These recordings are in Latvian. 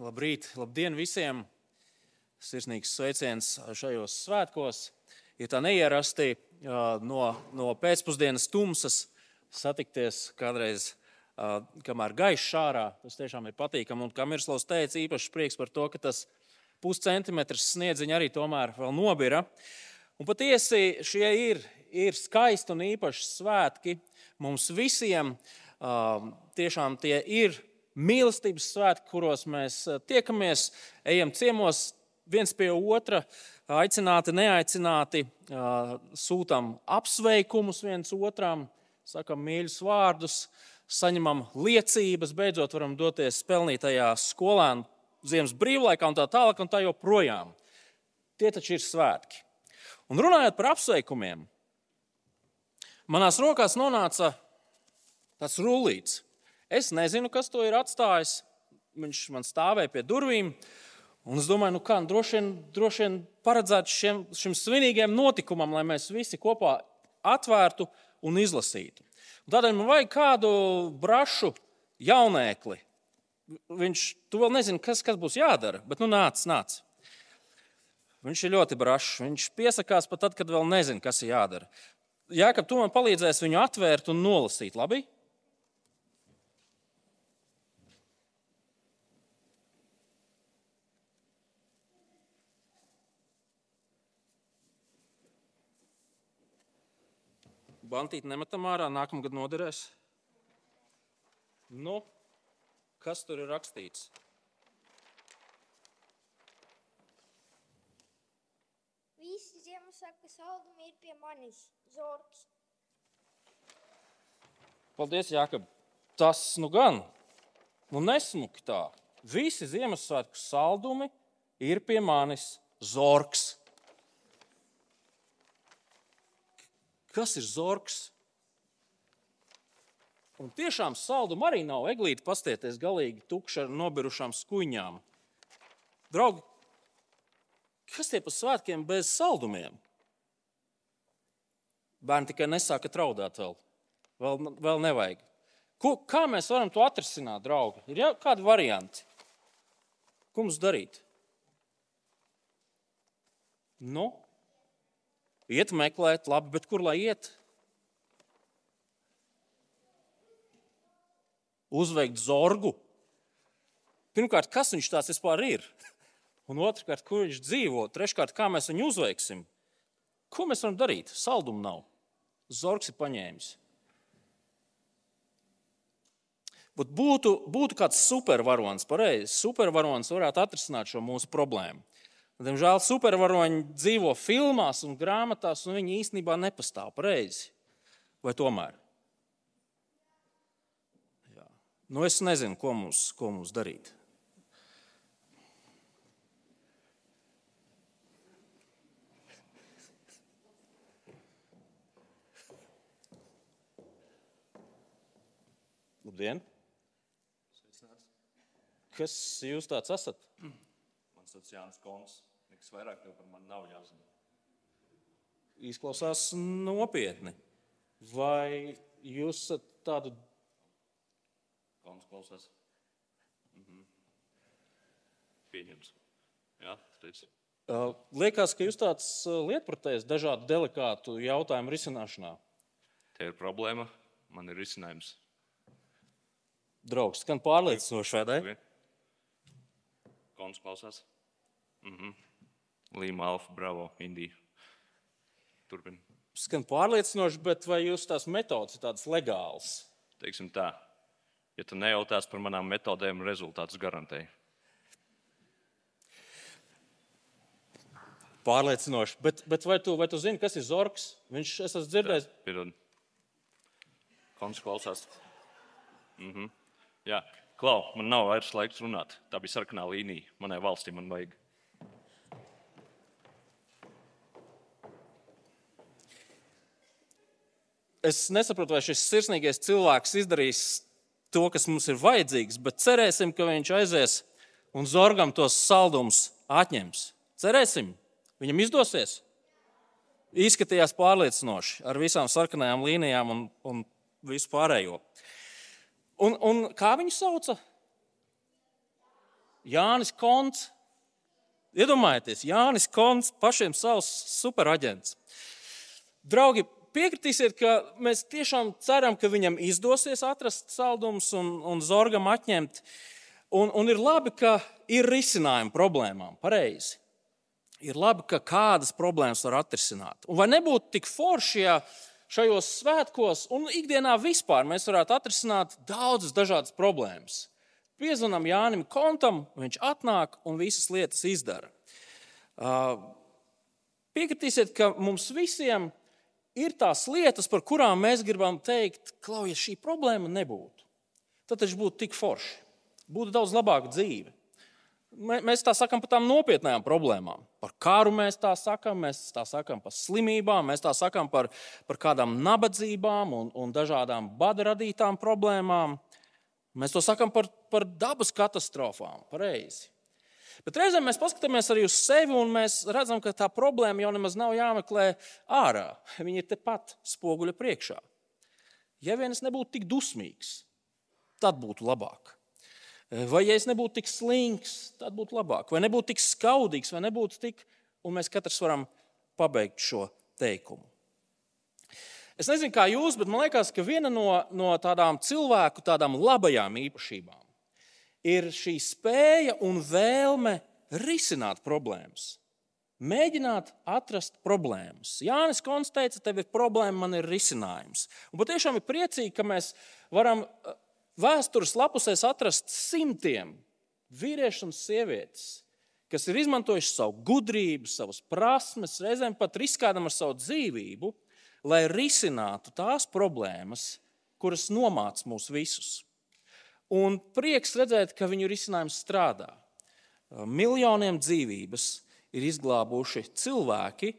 labrīt, labdien visiem! Sirsnīgs sveiciens šajos svētkos. Ir tā neierasti no, no pēcpusdienas tumsas satikties kādreiz, kamēr gaišs ārā. Tas tiešām ir patīkami. Un kā Mirslavs teica, īpaši prieks par to, ka tas puscentimetrs sniedziņa arī tomēr vēl nobira. Un patiesi šie ir, ir skaisti un īpaši svētki mums visiem. Tiešām tie ir mīlestības svētki, kuros mēs eh, tiekamies, ejam ciemos viens pie otra, aicināti, neaicināti, sūtām apsveikumus viens otram, sakam mīļus vārdus, saņemam liecības, beidzot varam doties pelnītajā skolēnu ziemas brīvlaikā un tā tālāk, un tā joprojām. Tie taču ir svētki. Un runājot par apsveikumiem, manās rokās nonāca tāds rullīts. Es nezinu, kas to ir atstājis. Viņš man stāvēja pie durvīm. Un es domāju, nu kā, nu droši vien, droši vien paredzēt šiem, šim svinīgiem notikumam, lai mēs visi kopā atvērtu un izlasītu. Un tādēļ man vajag kādu brašu jaunēkli. Viņš tu vēl nezina, kas, kas būs jādara, bet nu nāc, nāc. Viņš ir ļoti brašs. Viņš piesakās pat tad, kad vēl nezina, kas ir jādara. Jā, ka tu man palīdzēsi viņu atvērt un nolasīt. Labi? Bantīti nemetam ārā, nākamgad noderēs. Nu, kas tur ir rakstīts? Visi Ziemassvētku saldumi ir pie manis, Zorgs. Paldies, Jākab. Tas nu gan, nu nesmuki tā. Visi Ziemassvētku saldumi ir pie manis, Zorgs. Kas ir zorgs. Un tiešām salduma arī nav. Eglīte pastieties galīgi tukša ar nobirušām skuņām. Draugi, kas tie pa svētkiem bez saldumiem? Bērni tikai nesāka traudāt vēl. Vēl, vēl nevajag. Ko, kā mēs varam to atrisināt, draugi? Ir jau kādi varianti. Ko mums darīt? Nu, Iet meklēt, labi, bet kur lai iet? Uzveikt zorgu. Pirmkārt, kas viņš tāds vispār ir? Un otrkārt, kur viņš dzīvo? Treškārt, kā mēs viņu uzveiksim? Ko mēs varam darīt? Saldumu nav. Zorgs ir paņēmis. Bet būtu, būtu kāds supervaronis, pareizi. Supervaronis varētu atrisināt šo mūsu problēmu. Diemžēl supervaroņi dzīvo filmās un grāmatās, un viņi īstenībā nepastāv pareizi. Vai tomēr? Jā. Nu, es nezinu, ko mums, ko mums darīt. Labdien! Kas jūs tāds esat? Man sauc Jānis Kons. Nekas vairāk par mani nav jāzina. Izklausās nopietni. Vai jūs esat tādu? Kons klausās. Mhm. Pieņems. Jā, teicu. Liekas, ka jūs tāds lietpratējs dažādu delikātu jautājumu risināšanā. Te ir problēma, man ir risinājums. Draugs, skan pārliecinoši, vai ne? Kons klausās. Mhm. Līma, Alfa, Bravo, Indija. Turpin. Skan pārliecinoši, bet vai jūs tās metodas ir tādas legālas? Teiksim tā, ja tu nejautās par manām metodēm, rezultātus garantēji. Pārliecinoši. Bet, bet vai, tu, vai tu zini, kas ir Zorgs? Viņš es esmu dzirdējis. Piedod. Kons klausās. Mhm. Jā, Klau, man nav vairs laiks runāt. Tā bija sarkanā līnija. Manai valstī man vajag. Es nesaprotu, vai šis sirsnīgais cilvēks izdarīs to, kas mums ir vajadzīgs, bet cerēsim, ka viņš aizies un zorgam tos saldumus atņems. Cerēsim, viņam izdosies. Izskatījās pārliecinoši ar visām sarkanajām līnijām un, un visu pārējo. Un, un kā viņu sauca? Jānis Konts. Iedomājieties, Jānis Konts, pašiem savs superaģents. Draugi, piekritīsiet, ka mēs tiešām ceram, ka viņam izdosies atrast saldumus un, un zorgam atņemt. Un, un ir labi, ka ir risinājumi problēmām. Pareizi. Ir labi, ka kādas problēmas var atrisināt. Un vai nebūtu tik forši, ja šajos svētkos un ikdienā vispār mēs varētu atrisināt daudzas dažādas problēmas? Piezvanām Jānim Kontam, viņš atnāk un visas lietas izdara. Piekritīsiet, ka mums visiem ir tās lietas, par kurām mēs gribam teikt, ja šī problēma nebūtu, tad taču būtu tik forši, būtu daudz labāka dzīve. Mēs tā sakām par tām nopietnām problēmām. Par karu mēs tā sakām, mēs tā sakām par slimībām, mēs tā sakām par, par kādām nabadzībām un, un dažādām bada radītām problēmām. Mēs to sakām par, par dabas katastrofām. Pareizi. Bet reizēm mēs paskatāmies arī uz sevi un mēs redzam, ka tā problēma jau nemaz nav jāmeklē ārā. Viņa ir tepat spoguļa priekšā. Ja vien es nebūtu tik dusmīgs, tad būtu labāk. Vai ja es nebūtu tik slinks, tad būtu labāk. Vai nebūtu tik skaudīgs, vai nebūtu tik, un mēs katrs varam pabeigt šo teikumu. Es nezinu, kā jūs, bet man liekas, ka viena no, no tādām cilvēku tādām labajām īpašībām ir šī spēja un vēlme risināt problēmas. Mēģināt atrast problēmas. Jānis Kons teica, tev ir problēma, man ir risinājums. Un patiešām ir priecīgi, ka mēs varam uh, vēstures lapusēs atrast simtiem vīriešu un sievietes, kas ir izmantojuši savu gudrību, savas prasmes, reizēm pat riskējam ar savu dzīvību, lai risinātu tās problēmas, kuras nomāca mūs visus. Un prieks redzēt, ka viņu risinājums strādā. Miljoniem dzīvības ir izglābuši cilvēki,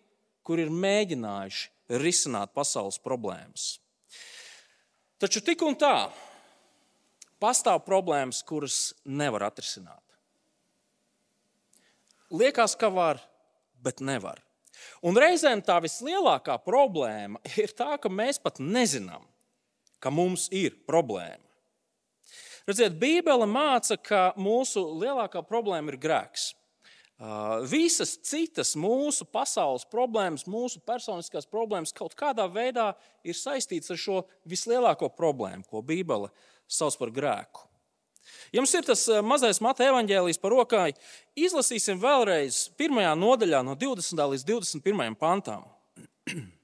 kuri ir mēģinājuši risināt pasaules problēmas. Taču tik un tā pastāv problēmas, kuras nevar atrisināt. Liekas, ka var, bet nevar. Un reizēm tā vislielākā problēma ir tā, ka mēs pat nezinām, ka mums ir problēma. Redziet, Bībele māca, ka mūsu lielākā problēma ir grēks. Visas citas mūsu pasaules problēmas, mūsu personiskās problēmas kaut kādā veidā ir saistītas ar šo vislielāko problēmu, ko Bībele sauc par grēku. Ja mums ir tas eh, mazais mata evaņģēlijs par rokai, izlasīsim vēlreiz pirmajā nodaļā, no 20. līdz 21. pantām.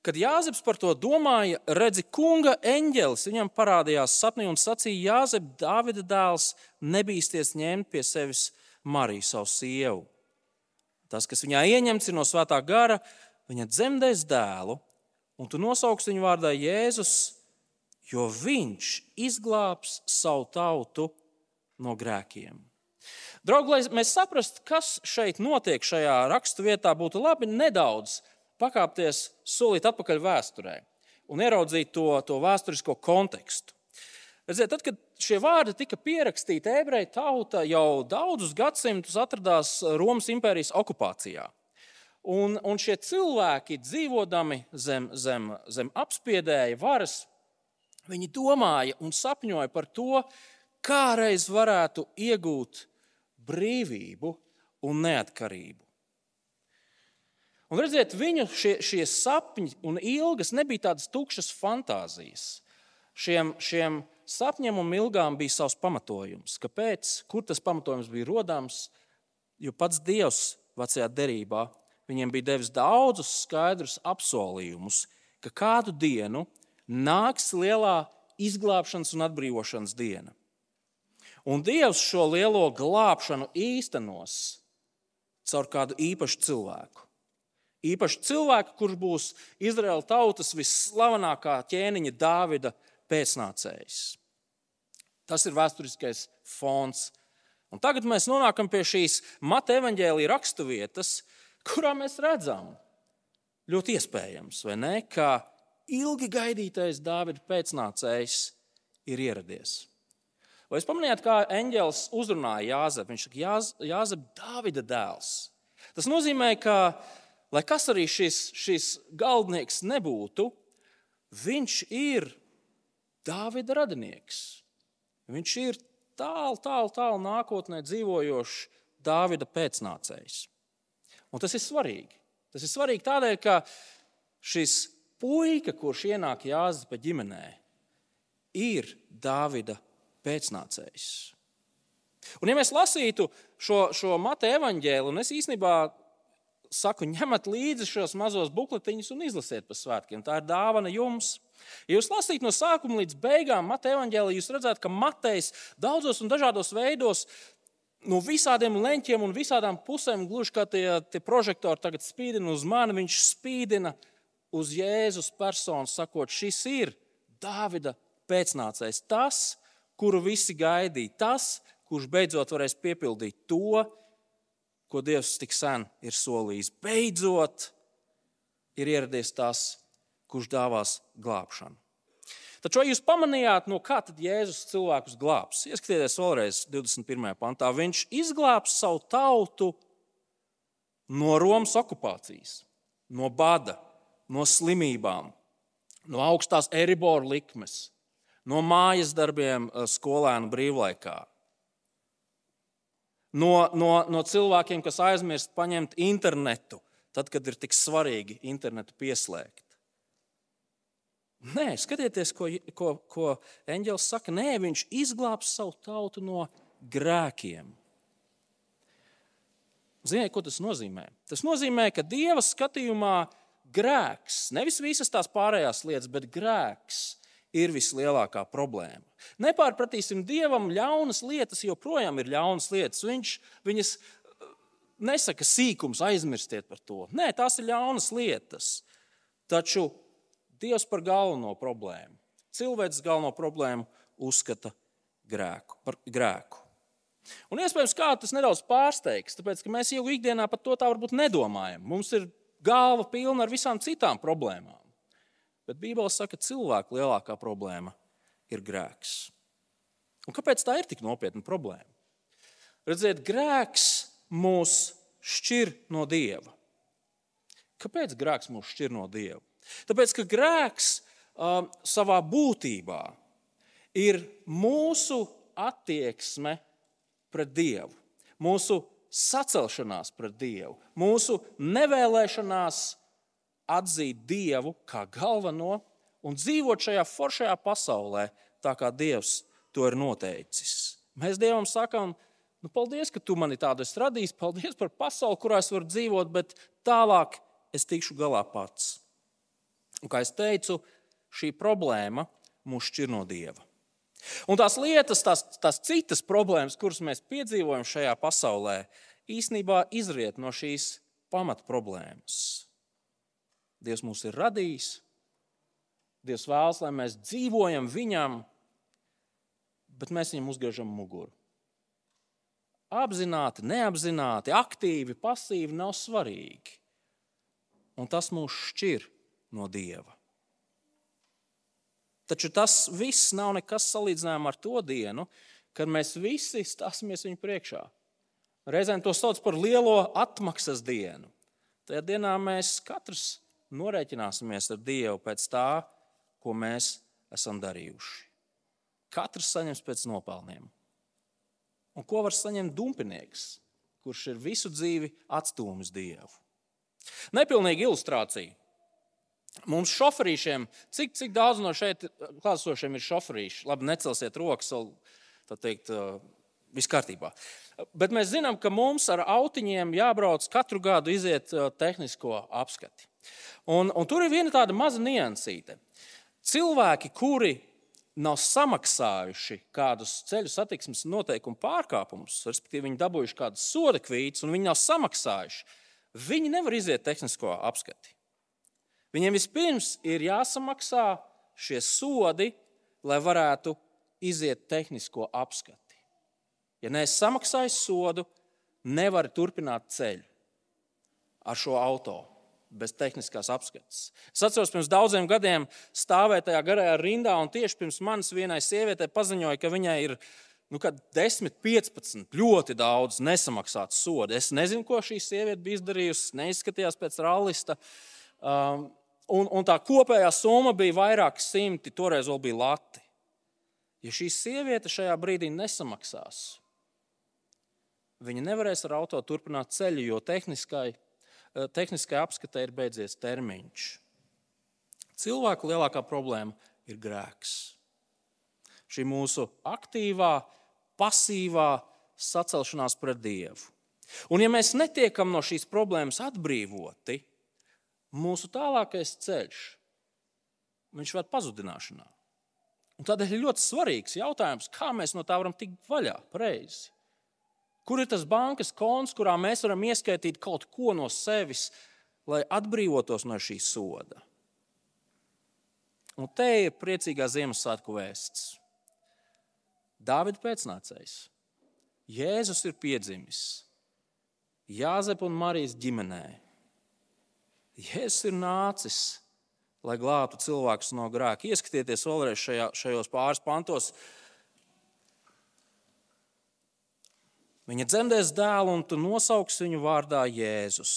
Kad Jāzeps par to domāja, redzi, kunga eņģelis viņam parādījās sapnī un sacīja: Jāzep, Dāvida dēls, nebīsties ņemt pie sevis Mariju, savu sievu. Tas, kas viņā ieņemts, ir no svētā gara, viņa dzemdēs dēlu, un tu nosauksi viņu vārdā Jēzus, jo viņš izglābs savu tautu no grēkiem. Draugi, lai mēs saprastu, kas šeit notiek šajā raksturvietā, būtu labi nedaudz pakāpties solīt atpakaļ vēsturē un ieraudzīt to, to vēsturisko kontekstu. Redziet, tad, kad šie vārdi tika pierakstīti, ebreju tauta jau daudzus gadsimtus atradās Romas impērijas okupācijā. Un, un šie cilvēki, dzīvodami zem, zem, zem apspiedēja varas, Viņi domāja un sapņoja par to, kā reiz varētu iegūt brīvību un neatkarību. Un redziet, viņu šie, šie sapņi un ilgas nebija tādas tukšas fantāzijas. Šiem, šiem sapņiem un ilgām bija savs pamatojums. Kāpēc? Kur tas pamatojums bija rodams? Jo pats Dievs vecajā derībā viņiem bija devis daudzus skaidrus apsolījumus, ka kādu dienu nāks lielā izglābšanas un atbrīvošanas diena. Un Dievs šo lielo glābšanu īstenos caur kādu īpašu cilvēku. Īpaši cilvēku, kurš būs Izraēla tautas visslavenākā ķēniņa Dāvida pēcnācējs. Tas ir vēsturiskais fons. Un tagad mēs nonākam pie šīs Mata evaņģēlīja raksturvietas, kurā mēs redzam, ļoti iespējams, ne, ka ilgi gaidītais Dāvida pēcnācējs ir ieradies. Vai jūs pamanījāt, kā eņģēlis uzrunāja Jāzepu? Viņš saka, Jāz, Jāzep, Dāvida dēls. Tas nozīmē, ka, lai kas arī šis, šis galdnieks nebūtu, viņš ir Dāvida radinieks. Viņš ir tālu, tālu, tālu nākotnē dzīvojošs Dāvida pēcnācējs. Un tas ir svarīgi. Tas ir svarīgi tādēļ, ka šis puika, kurš ienāk Jāzepa ģimenē, ir Dāvida pēcnācējs. Un, ja mēs lasītu šo, šo Mateja evaņģēlu, un es īstenībā saku, ņemat līdzi šos mazos bukletiņus un izlasiet pa svētkiem. Tā ir dāvana jums. Ja jūs lasītu no sākuma līdz beigām Mateja evaņģēlī, jūs redzat, ka Matejs daudzos un dažādos veidos no visādiem leņķiem un visādām pusēm, gluži kā tie, tie prožektori tagad spīdina uz mani, viņš spīdina uz Jēzus personu, sakot, šis ir Dāvida pēcnācējs, tas, kuru visi gaidīja, tas, kurš beidzot varēs piepildīt to, ko Dievs tik sen ir solījis. Beidzot, ir ieradies tas, kurš dāvās glābšanu. Taču, vai jūs pamanījāt, no kā tad Jēzus cilvēkus glābs? Ieskatieties vēlreiz 21. pantā. Viņš izglābs savu tautu no Romas okupācijas, no bada, no slimībām, no augstās eriboru likmes, no mājas darbiem eh, skolēnu brīvlaikā, no, no, no cilvēkiem, kas aizmirst paņemt internetu, tad, kad ir tik svarīgi internetu pieslēgt. Nē, skatieties, ko, ko, ko eņģēlis saka. Nē, viņš izglābs savu tautu no grēkiem. Ziniet, ko tas nozīmē? Tas nozīmē, ka Dieva skatījumā grēks, nevis visas tās pārējās lietas, bet grēks ir vislielākā problēma. Nepārpratīsim Dievam, ļaunas lietas joprojām ir ļaunas lietas. Viņš viņas uh, nesaka sīkums, aizmirstiet par to. Nē, tās ir ļaunas lietas. Taču Dievs par galveno problēmu, cilvēks galveno problēmu uzskata grēku, par grēku. Un iespējams, kā tas nedaudz pārsteigs, tāpēc ka mēs jau ikdienā par to tā varbūt nedomājam. Mums ir galva pilna ar visām citām problēmām. Bet Bībele saka, ka cilvēka lielākā problēma ir grēks. Un kāpēc tā ir tik nopietna problēma? Redziet, grēks mūs šķir no Dieva. Kāpēc grēks mūs šķir no Dieva? Tāpēc, ka grēks uh, savā būtībā ir mūsu attieksme pret Dievu, mūsu sacelšanās pret Dievu, mūsu nevēlēšanās atzīt Dievu kā galveno un dzīvot šajā foršajā pasaulē, tā kā Dievs to ir noteicis. Mēs Dievam sakām, nu, paldies, ka tu mani tādu esi radījis, paldies par pasauli, kurā es varu dzīvot, bet tālāk es tikšu galā pats. Un, kā jau teicu, šī problēma mūs šķir no Dieva. Un tās lietas, tās, tās citas problēmas, kuras mēs piedzīvojam šajā pasaulē, īsnībā izriet no šīs pamatproblēmas. Dievs mūs ir radījis. Dievs vēlas, lai mēs dzīvojam viņam, bet mēs viņam uzgriežam muguru. Apzināti, neapzināti, aktīvi, pasīvi nav svarīgi. Un tas mūs šķir no Dieva. Taču tas viss nav nekas salīdzinājums ar to dienu, kad mēs visi stāsimies viņa priekšā. Reizēm to sauc par lielo atmaksas dienu. Tajā dienā mēs katrs norēķināsimies ar Dievu pēc tā, ko mēs esam darījuši. Katrs saņems pēc nopelniem. Un ko var saņemt dumpinieks, kurš ir visu dzīvi atstūmis Dievu? Nepilnīga ilustrācija. Mums šoferīšiem, cik, cik daudz no šeit klātesošiem ir šoferīši? Labi, necelsiet rokas, tā teikt, viss kārtībā. Bet mēs zinām, ka mums ar autiņiem jābrauc katru gadu iziet tehnisko apskati. Un, un tur ir viena tāda maza niansīte. Cilvēki, kuri nav samaksājuši kādus ceļu satiksmes noteikumu pārkāpumus, respektīvi, viņi dabūjuši kādas soda kvītas, un viņi nav samaksājuši, viņi nevar iziet tehnisko apskati. Viņiem vispirms ir jāsamaksā šie sodi, lai varētu iziet tehnisko apskati. Ja neesi samaksājis sodu, nevari turpināt ceļu ar šo automašīnu bez tehniskās apskates. Es atceros, pirms daudziem gadiem stāvēju tajā garajā rindā, un tieši pirms manis vienai sievietei paziņoja, ka viņai ir nu, 10, 15, ļoti daudz nesamaksātu sodu. Es nezinu, ko šī sieviete bija izdarījusi, neizskatījās pēc rallista. Um, un, un tā kopējā summa bija vairāki simti, toreiz vēl bija lati. Ja šī sieviete šajā brīdī nesamaksās, viņa nevarēs ar auto turpināt ceļu, jo tehniskai, eh, tehniskai apskatē ir beidzies termiņš. Cilvēku lielākā problēma ir grēks. Šī mūsu aktīvā, pasīvā sacelšanās pret Dievu. Un, ja mēs netiekam no šīs problēmas atbrīvoti, mūsu tālākais ceļš viņš var pazudināšanā. Un tādēļ ir ļoti svarīgs jautājums, kā mēs no tā varam tikt vaļā pareizi. Kur ir tas bankas konts, kurā mēs varam ieskaitīt kaut ko no sevis, lai atbrīvotos no šī soda? Un te ir priecīgā Ziemassvētku vēsts. Dāvida pēcnācējs. Jēzus ir piedzimis Jāzep un Marijas ģimenē. Jēzus ir nācis, lai glābtu cilvēkus no grēka. Ieskatieties vēlreiz šajā, šajos pāris pantos. Viņa dzemdēs dēlu, un tu nosauks viņu vārdā Jēzus,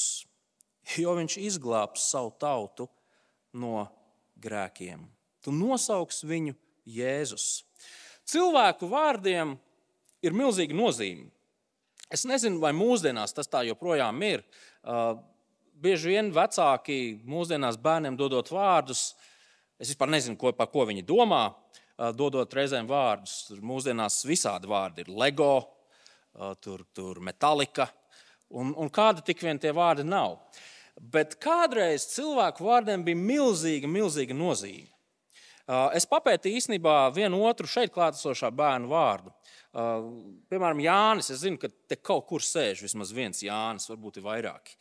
jo viņš izglābs savu tautu no grēkiem. Tu nosauks viņu Jēzus. Cilvēku vārdiem ir milzīga nozīme. Es nezinu, vai mūsdienās tas tā joprojām ir. Uh, bieži vien vecāki mūsdienās bērniem dodot vārdus, es vispār nezinu, ko, par ko viņi domā, uh, dodot reizēm vārdus. Mūsdienās visādi vārdi ir LEGO, tur, tur metālika, un, un kāda tik vien tie vārdi nav. Bet kādreiz cilvēku vārdiem bija milzīga, milzīga nozīme. Es papētīju īstenībā vienu otru šeit klātesošā bērnu vārdu. Piemēram, Jānis. Es zinu, ka te kaut kur sēž vismaz viens Jānis, varbūt ir vairāki.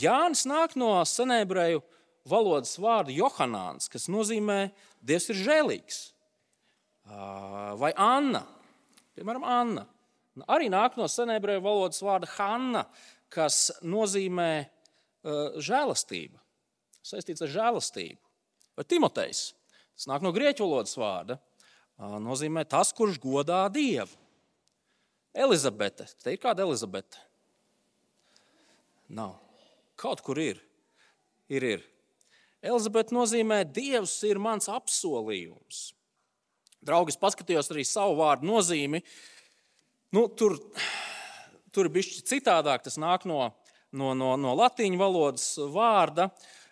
Jānis nāk no senēbreju valodas vārda Johanāns, kas nozīmē Dievs ir žēlīgs. Vai Anna, piemēram, Anna. Arī nāk no senēbreju valodas vārda Hanna, kas nozīmē žēlastība, saistīts ar žēlastību. Vai Timotejs, Tas nāk no grieķu valodas vārda. Nozīmē tas, kurš godā Dievu. Elizabete. Te ir kāda Elizabete? Nav. Kaut kur ir. Ir, ir. Elizabete nozīmē, Dievs ir mans apsolījums. Draugi, paskatījos arī savu vārdu nozīmi. Nu, tur, tur ir bijis citādāk. Tas nāk no, no, no, no latīņu valodas vārda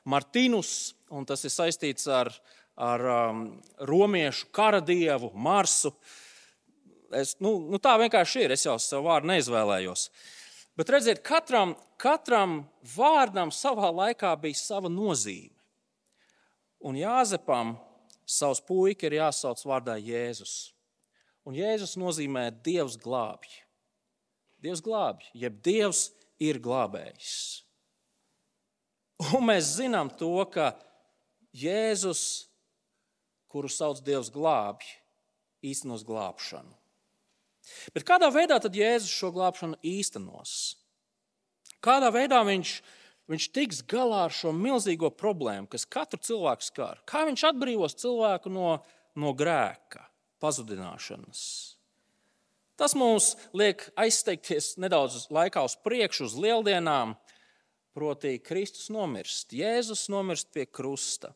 Martinus, un tas ir saistīts ar, ar um, romiešu karadievu Marsu. Es, nu, nu tā vienkārši ir. Es jau savu vārdu neizvēlējos. Bet redziet, katram, katram vārdam savā laikā bija sava nozīme. Un Jāzepam savs puika ir jāsauc vārdā Jēzus. Un Jēzus nozīmē Dievs glābj. Dievs glābj, jeb Dievs ir glābējs. Un mēs zinām to, ka Jēzus kuru sauc Dievs glābj, īstenos glābšanu. Bet kādā veidā tad Jēzus šo glābšanu īstenos? Kādā veidā viņš, viņš tiks galā ar šo milzīgo problēmu, kas katru cilvēku skar? Kā viņš atbrīvos cilvēku no, no grēka, pazudināšanas? Tas mums liek aizteikties nedaudz laikā uz priekšu, uz lieldienām, proti, Kristus nomirst, Jēzus nomirst pie krusta.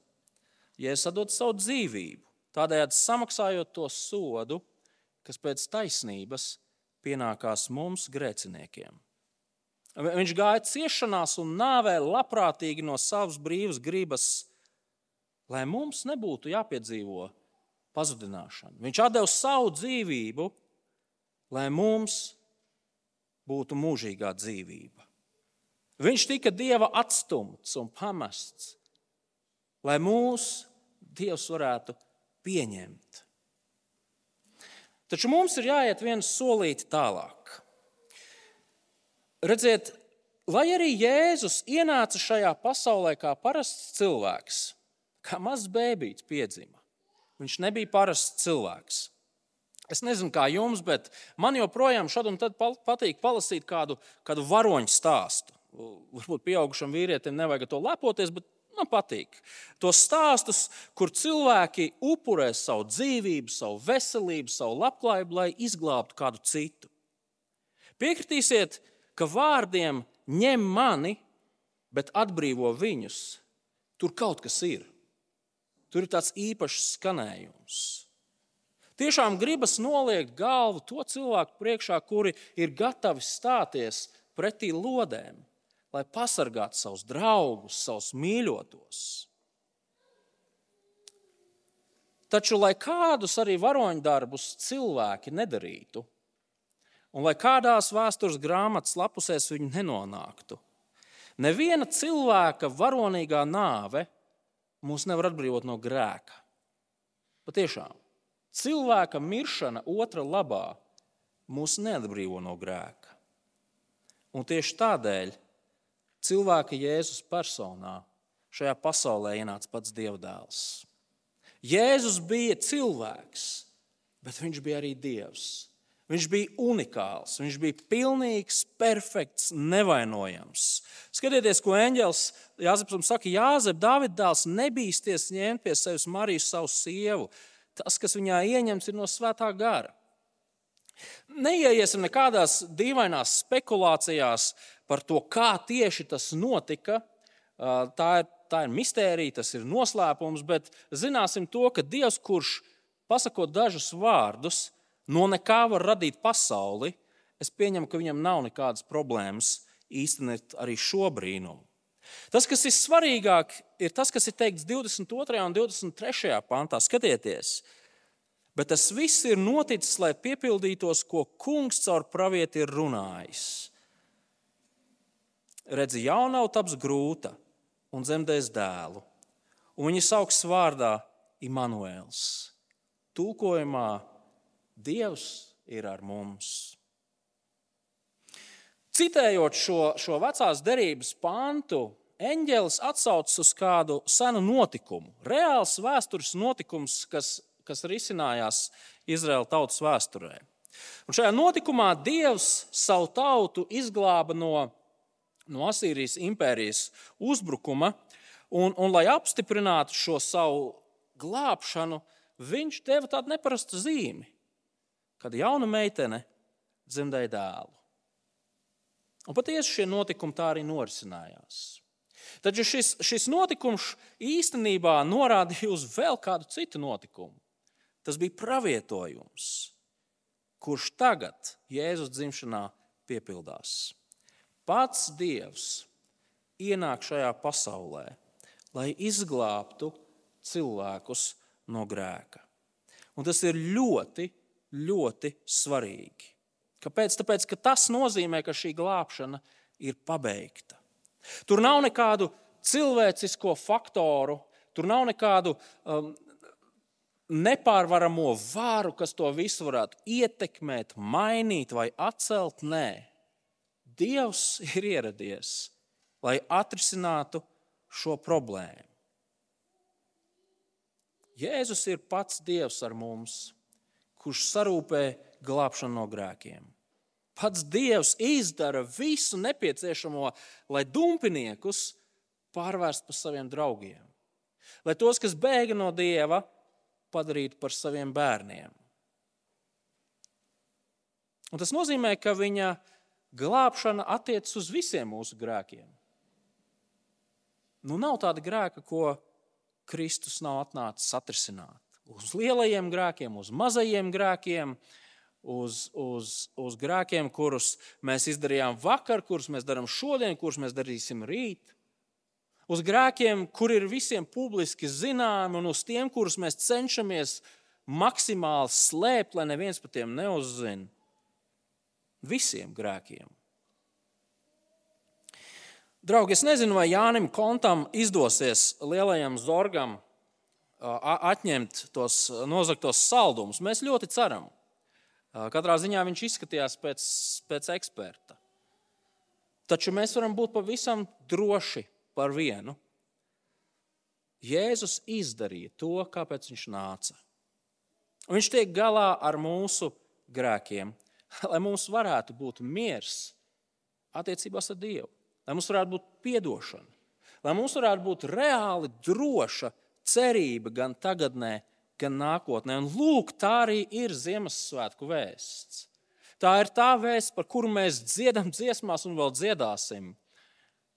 Jēzus atdod savu dzīvību, tādējādi samaksājot to sodu, kas pēc taisnības pienākās mums grēciniekiem. Viņš gāja ciešanās un nāvē labprātīgi no savas brīvas gribas, lai mums nebūtu jāpiedzīvo pazudināšana. Viņš deva savu dzīvību, lai mums būtu mūžīgā dzīvība. Viņš tika dieva atstumts un pamests, lai mūs Dievs varētu pieņemt. Taču mums ir jāiet viens solīti tālāk. Redziet, lai arī Jēzus ienāca šajā pasaulē kā parasts cilvēks, kā mazs bērns piedzima, viņš nebija parasts cilvēks. Es nezinu, kā jums, bet man joprojām šad un tad patīk palasīt kādu, kādu varoņu stāstu. Varbūt pieaugušam vīrietim nevajag to lepoties, bet Man patīk tos stāstus, kur cilvēki upurē savu dzīvību, savu veselību, savu labklājību, lai izglābtu kādu citu. Piekritīsiet, ka vārdiem ņem mani, bet atbrīvo viņus. Tur kaut kas ir. Tur ir tāds īpašs skanējums. Tiešām gribas noliekt galvu to cilvēku priekšā, kuri ir gatavi stāties pretī lodēm, lai pasargātu savus draugus, savus mīļotos. Taču, lai kādus arī varoņdarbus cilvēki nedarītu, un lai kādās vēstures grāmatas lapusēs viņi nenonāktu, neviena cilvēka varonīgā nāve mūs nevar atbrīvot no grēka. Patiešām. Cilvēka miršana otra labā mūs neatbrīvo no grēka. Un tieši tādēļ cilvēka Jēzus personā šajā pasaulē ienāca pats Dievdēls. Jēzus bija cilvēks, bet viņš bija arī Dievs. Viņš bija unikāls, viņš bija pilnīgs, perfekts, nevainojams. Skatieties, ko eņģēlis Jāzeps saka, Jāzep, Dāvida dēls, nebīsties ņemt pie sevis Mariju, savu sievu tas, kas viņā ieņemts, ir no svētā gara. Neieiesim nekādās dīvainās spekulācijās par to, kā tieši tas notika. Tā ir, tā ir mistērija, tas ir noslēpums, bet zināsim to, ka Dievs, kurš pasakot dažus vārdus, no nekā var radīt pasauli, es pieņemu, ka viņam nav nekādas problēmas īstenot arī šo brīnumu. Tas, kas ir svarīgāk, ir tas, kas ir teikts 22. un 23. pantā. Skatieties, bet tas viss ir noticis, lai piepildītos, ko kungs caur pravieti ir runājis. Redzi, jaunā taps grūta un dzemdēs dēlu, un viņa sauks vārdā Imants. Tūkojumā Dievs ir ar mums. Citējot šo, šo vecās derības pantu, eņģēlis atsaucas uz kādu senu notikumu, reāls vēstures notikums, kas, kas risinājās Izraēla tautas vēsturē. Un šajā notikumā Dievs savu tautu izglāba no, no Asīrijas impērijas uzbrukuma, un, un lai apstiprinātu šo savu glābšanu, viņš deva tādu neparastu zīmi, kad jauna meitene dzemdēja dēlu. Un patiesi šie notikumi tā arī norisinājās. Taču šis, šis notikums īstenībā norādīja uz vēl kādu citu notikumu. Tas bija pravietojums, kurš tagad Jēzus dzimšanā piepildās. Pats Dievs ienāk šajā pasaulē, lai izglābtu cilvēkus no grēka. Un tas ir ļoti, ļoti svarīgi. Kāpēc? Tāpēc, ka tas nozīmē, ka šī glābšana ir pabeigta. Tur nav nekādu cilvēcisko faktoru, tur nav nekādu um, nepārvaramo varu, kas to visu varētu ietekmēt, mainīt vai atcelt. Nē, Dievs ir ieradies, lai atrisinātu šo problēmu. Jēzus ir pats Dievs ar mums, kurš sarūpē glābšanu no grēkiem. Pats Dievs izdara visu nepieciešamo, lai dumpiniekus pārvērstu par saviem draugiem. Lai tos, kas bēga no Dieva, padarītu par saviem bērniem. Un tas nozīmē, ka viņa glābšana attiecas uz visiem mūsu grēkiem. Nu, nav tāda grēka, ko Kristus nav atnācis atrisināt. Uz lielajiem grēkiem, uz mazajiem grēkiem, uz, uz, uz grēkiem, kurus mēs izdarījām vakar, kurus mēs darām šodien, kurus mēs darīsim rīt. Uz grēkiem, kur ir visiem publiski zināmi, un uz tiem, kurus mēs cenšamies maksimāli slēpt, lai neviens par tiem neuzzina. Visiem grēkiem. Draugi, es nezinu, vai Jānim Kontam izdosies lielajam zorgam atņemt tos nozagtos saldumus. Mēs ļoti ceram. Katrā ziņā viņš izskatījās pēc, pēc eksperta. Taču mēs varam būt pavisam droši par vienu. Jēzus izdarīja to, kāpēc viņš nāca. Viņš tiek galā ar mūsu grēkiem, lai mums varētu būt miers attiecībās ar Dievu, lai mums varētu būt atdošana, lai mums varētu būt reāli droša cerība gan tagadnē, gan nākotnē. Un lūk, tā arī ir Ziemassvētku vēsts. Tā ir tā vēsts, par kuru mēs dziedam dziesmās un vēl dziedāsim.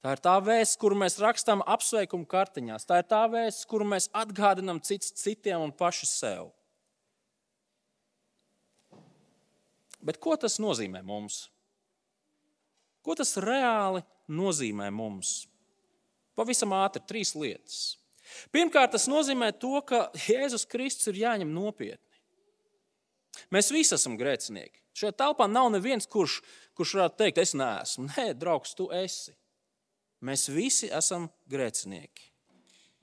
Tā ir tā vēsts, kuru mēs rakstām apsveikumu kartiņās. Tā ir tā vēsts, kuru mēs atgādinām cits citiem un paši sev. Bet ko tas nozīmē mums? Ko tas reāli nozīmē mums? Pavisam ātri trīs lietas. Pirmkārt, tas nozīmē to, ka Jēzus Kristus ir jāņem nopietni. Mēs visi esam grēcinieki. Šajā telpā nav neviens, kurš, kurš varētu teikt, es neesmu. Nē, draugs, tu esi. Mēs visi esam grēcinieki.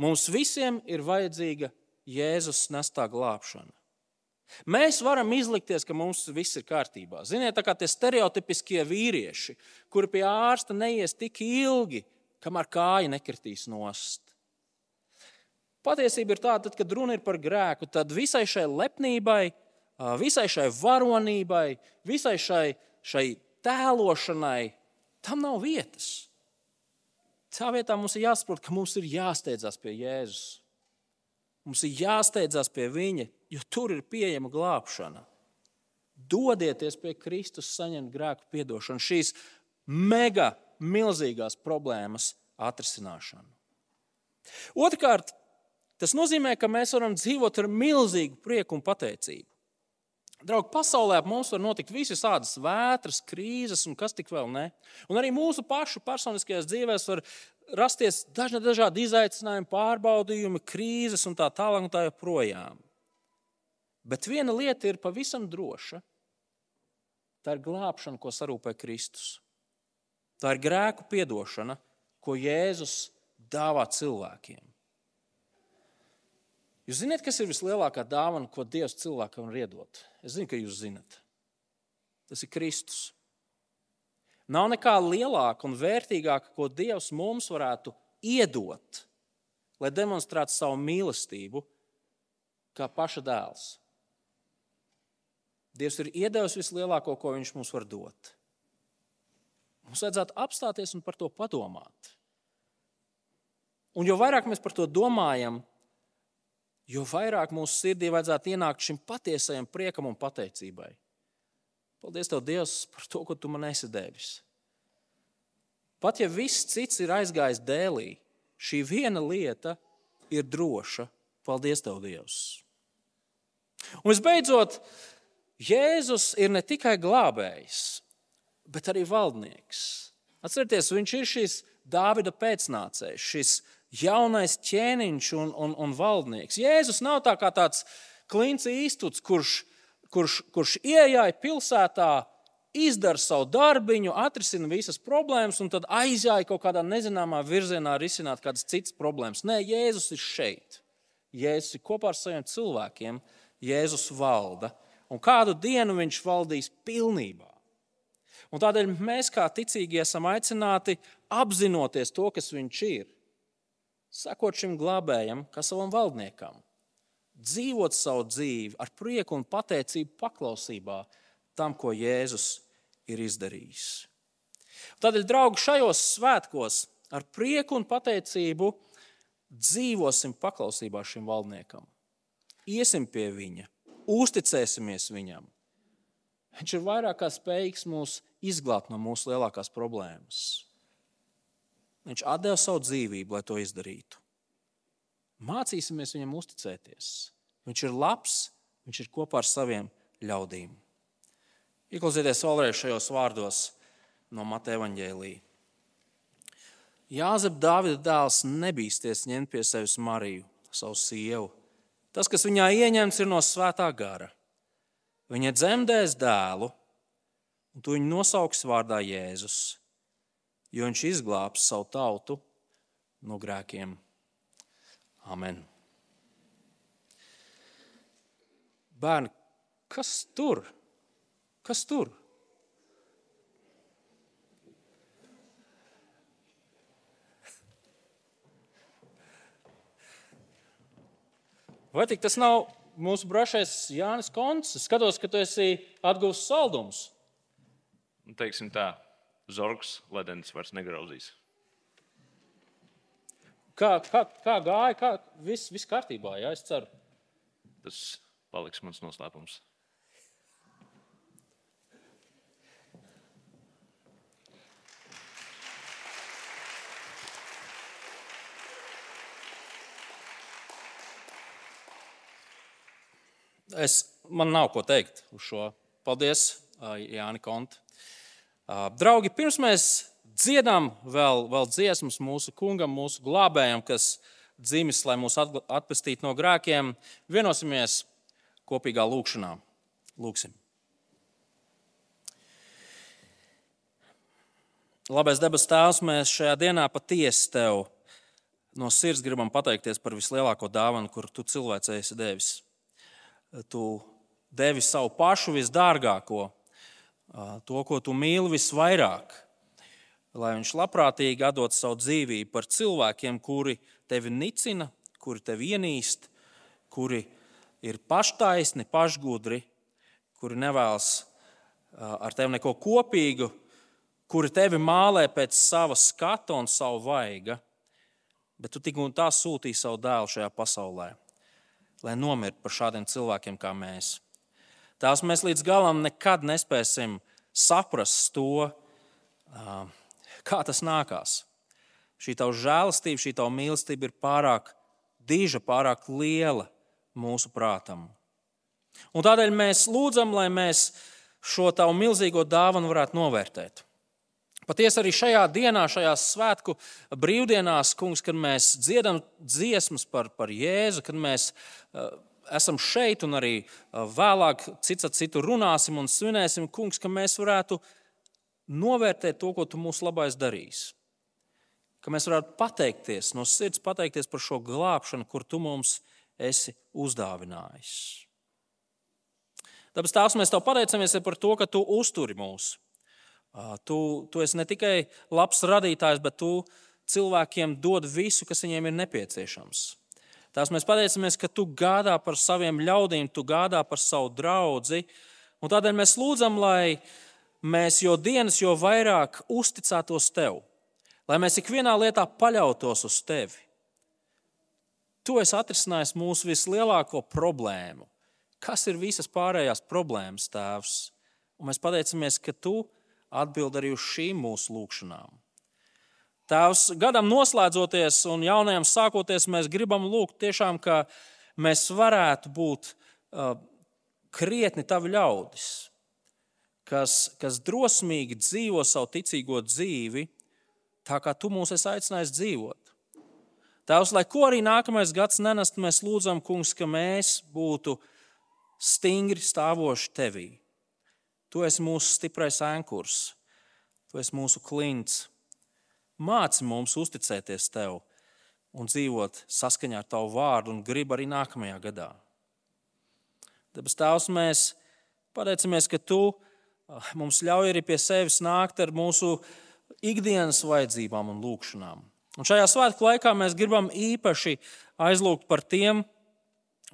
Mums visiem ir vajadzīga Jēzus nestā glābšana. Mēs varam izlikties, ka mums viss ir kārtībā. Ziniet, tā kā tie stereotipiskie vīrieši, kuri pie ārsta neies tik ilgi, kamēr kāja nekritīs nost. Patiesība ir tāda, tad, kad runa ir par grēku, tad visai šai lepnībai, visai šai varonībai, visai šai, šai tēlošanai, tam nav vietas. Tā vietā mums ir jāsaprot, ka mums ir jāsteidzas pie Jēzus. Mums ir jāsteidzas pie Viņa, jo tur ir pieejama glābšana. Dodieties pie Kristus, saņemt grēku piedošanu, šīs mega milzīgās problēmas atrisināšanu. Otrkārt, tas nozīmē, ka mēs varam dzīvot ar milzīgu prieku un pateicību. Draugi, pasaulē ap mums var notikt visas tādas vētras, krīzes un kas tik vēl ne. Un arī mūsu pašu personiskajās dzīvēs var rasties dažna, dažādi izaicinājumi, pārbaudījumi, krīzes un tā tālāk un tā joprojām. Bet viena lieta ir pavisam droša. Tā ir glābšana, ko sarūpē Kristus. Tā ir grēku piedošana, ko Jēzus dāvā cilvēkiem. Jūs zināt, kas ir vislielākā dāvana, ko Dievs cilvēkam var iedot? Es zinu, ka jūs zinat. Tas ir Kristus. Nav nekā lielāka un vērtīgāka, ko Dievs mums varētu iedot, lai demonstrētu savu mīlestību, kā paša dēls. Dievs ir iedevis vislielāko, ko Viņš mums var dot. Mums vajadzētu apstāties un par to padomāt. Un jo vairāk mēs par to domājam, jo vairāk mūsu sirdī vajadzētu ienākt šim patiesajam priekam un pateicībai. Paldies, Tev, Dievs, par to, ko Tu man esi devis. Pat ja viss cits ir aizgājis dēlī, šī viena lieta ir droša. Paldies, Tev, Dievs! Un visbeidzot, Jēzus ir ne tikai glābējs, bet arī valdnieks. Atcerieties, viņš ir šis Dāvida pēcnācējs, šis jaunais ķēniņš un, un, un valdnieks. Jēzus nav tā kā tāds klints īstuts, kurš, kurš, kurš ieejāja pilsētā, izdara savu darbiņu, atrisina visas problēmas un tad aizjāja kaut kādā nezināmā virzienā risināt kādas citas problēmas. Nē, Jēzus ir šeit. Jēzus ir kopā ar saviem cilvēkiem, Jēzus valda. Un kādu dienu viņš valdīs pilnībā. Un tādēļ mēs, kā ticīgi, esam aicināti apzinoties to, kas viņš ir sekot šim glābējam, kā savam valdniekam, dzīvot savu dzīvi ar prieku un pateicību paklausībā tam, ko Jēzus ir izdarījis. Tādēļ, draugi, šajos svētkos ar prieku un pateicību dzīvosim paklausībā šim valdniekam. Iesim pie viņa, uzticēsimies viņam. Viņš ir vairāk kā spējīgs mūs izglābt no mūsu lielākās problēmas. Viņš deva savu dzīvību, lai to izdarītu. Mācīsimies viņam uzticēties. Viņš ir labs, viņš ir kopā ar saviem ļaudīm. Ieklausieties vēlreiz šajos vārdos no Mateja Vāģēlī. Jāzep Dāvida dēls nebīsties ņemt pie sevis Mariju, savu sievu. Tas, kas viņā ieņemts, ir no svētā gara. Viņa dzemdēs dēlu, un tu viņu nosauks vārdā Jēzus jo viņš izglābs savu tautu no grēkiem. Amen. Bērni, kas tur? Kas tur? Vai tik tas nav mūsu brašais Jānis Konts? Es skatos, ka tu esi atguvis saldumus. Teiksim tā, Zorgs ledens vairs negrauzīs. Kā, kā, kā gāja? Kā, viss, viss kārtībā, jā, es ceru. Tas paliks mans noslēpums. Es, man nav ko teikt uz šo. Paldies Jāni Konti. Draugi, pirms mēs dziedam vēl, vēl dziesmas mūsu kungam, mūsu glābējam, kas dzimis, lai mūs atpestītu no grēkiem, vienosimies kopīgā lūkšanā. Lūksim! Labais debes Tēvs, mēs šajā dienā patiesi Tev no sirds gribam pateikties par vislielāko dāvanu, kur Tu cilvēcei esi devis. Tu devi savu pašu visdārgāko, to, ko Tu mīli visvairāk, lai Viņš labprātīgi atdod savu dzīvību par cilvēkiem, kuri Tevi nicina, kuri Tevi ienīst, kuri ir paštaisni, pašgudri, kuri nevēlas ar Tevi neko kopīgu kuri tevi mālē pēc sava skata un savu vaiga, bet tu tik un tā sūtīji savu dēlu šajā pasaulē, lai nomirtu par šādiem cilvēkiem kā mēs. Tās mēs līdz galam nekad nespēsim saprast to, kā tas nākās. Šī tava žēlastība, šī tava mīlestība ir pārāk diža, pārāk liela mūsu prātam. Un tādēļ mēs lūdzam, lai mēs šo tavu milzīgo dāvanu varētu novērtēt. Patiesi arī šajā dienā, šajās svētku brīvdienās, kungs, kad mēs dziedam dziesmas par, par Jēzu, kad mēs uh, esam šeit un arī vēlāk cits ar citu runāsim un svinēsim, kungs, ka mēs varētu novērtēt to, ko tu mūsu labais darīs. Ka mēs varētu pateikties, no sirds pateikties par šo glābšanu, kur tu mums esi uzdāvinājis. Tāpēc tās mēs tev pateicamies par to, ka tu uzturi mūsu Tu, tu esi ne tikai labs radītājs, bet tu cilvēkiem dod visu, kas viņiem ir nepieciešams. Tās mēs pateicamies, ka tu gādā par saviem ļaudīm, tu gādā par savu draugu. Tādēļ mēs lūdzam, lai mēs jo dienas, jo vairāk uzticētos tev, lai mēs ikvienā lietā paļautos uz tevi. Tu esi atrisinājis mūsu vislielāko problēmu. Kas ir visas pārējās problēmas, Tēvs? Un mēs pateicamies, ka Tu atbild arī uz šīm mūsu lūgšanām. Tēvs, gadam noslēdzoties un jaunajam sākoties, mēs gribam lūgt tiešām, ka mēs varētu būt uh, krietni tavi ļaudis, kas, kas drosmīgi dzīvo savu ticīgo dzīvi, tā kā tu mūs esi aicinājis dzīvot. Tēvs, lai ko arī nākamais gads nenest, mēs lūdzam, kungs, ka mēs būtu stingri stāvoši tevī Tu esi mūsu stiprais ankurs, tu esi mūsu klints. Māci mums uzticēties tev un dzīvot saskaņā ar tavu vārdu un gribu arī nākamajā gadā. Dabas Tēvs, mēs pateicamies, ka Tu ah, mums ļauj arī pie sevis nākt ar mūsu ikdienas vajadzībām un lūgšanām. Un šajā svētku laikā mēs gribam īpaši aizlūgt par tiem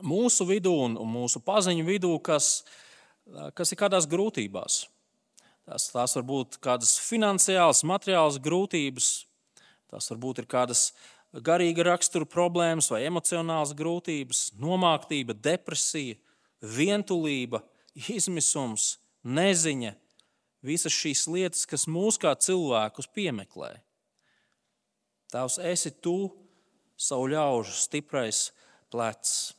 mūsu vidū un mūsu paziņu vidū, kas ir kas ir kādās grūtībās. Tās, tās var būt kādas finansiālas, materiālas grūtības, tās varbūt ir kādas garīga rakstura problēmas vai emocionālas grūtības, nomāktība, depresija, vientulība, izmisums, neziņa. Visas šīs lietas, kas mūs kā cilvēkus piemeklē. Tavs esi tu, savu ļaužu stiprais plecs.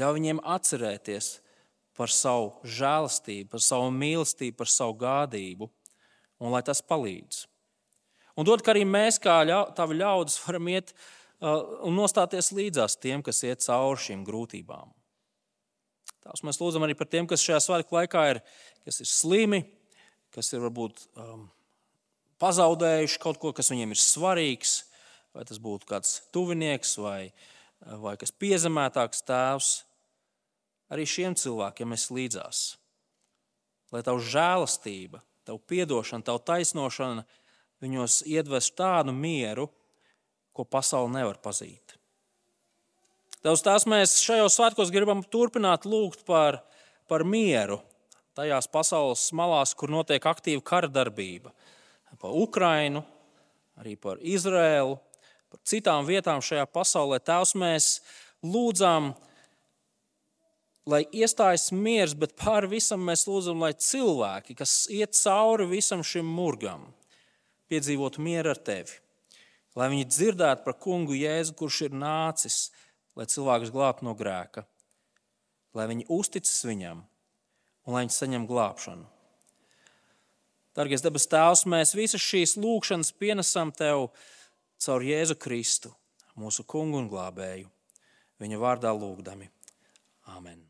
Ļauj viņiem atcerēties, par savu žēlastību, par savu mīlestību, par savu gādību, un lai tas palīdz. Un dod, ka arī mēs, kā tavi ļaudis, varam iet uh, un nostāties līdzās tiem, kas iet cauri šīm grūtībām. Tās mēs lūdzam arī par tiem, kas šajā svētku laikā ir, kas ir slimi, kas ir varbūt um, pazaudējuši kaut ko, kas viņiem ir svarīgs, vai tas būtu kāds tuvinieks vai, vai kas piezemētāks tēvs arī šiem cilvēkiem esi līdzās. Lai tavu žēlastība, tavu atdošana, tavu taisnošana viņos iedvestu tādu mieru, ko pasaule nevar pazīt. Tavs tās mēs šajos svētkos gribam turpināt lūgt par, par mieru tajās pasaules malās, kur notiek aktīva kara darbība. Par Ukrajinu, arī par Izraēlu, par citām vietām šajā pasaulē. Tēvs, mēs lūdzam, lai iestājas miers, bet pāri visam mēs lūdzam, lai cilvēki, kas iet cauri visam šim murgam, piedzīvotu mieru ar tevi. Lai viņi dzirdētu par kungu Jēzu, kurš ir nācis, lai cilvēkus glābtu no grēka, lai viņi uzticas viņam un lai viņš saņem glābšanu. Dargais debes Tēvs, mēs visas šīs lūgšanas pienesam Tev caur Jēzu Kristu, mūsu kungu un glābēju, viņa vārdā lūgdami. Amen.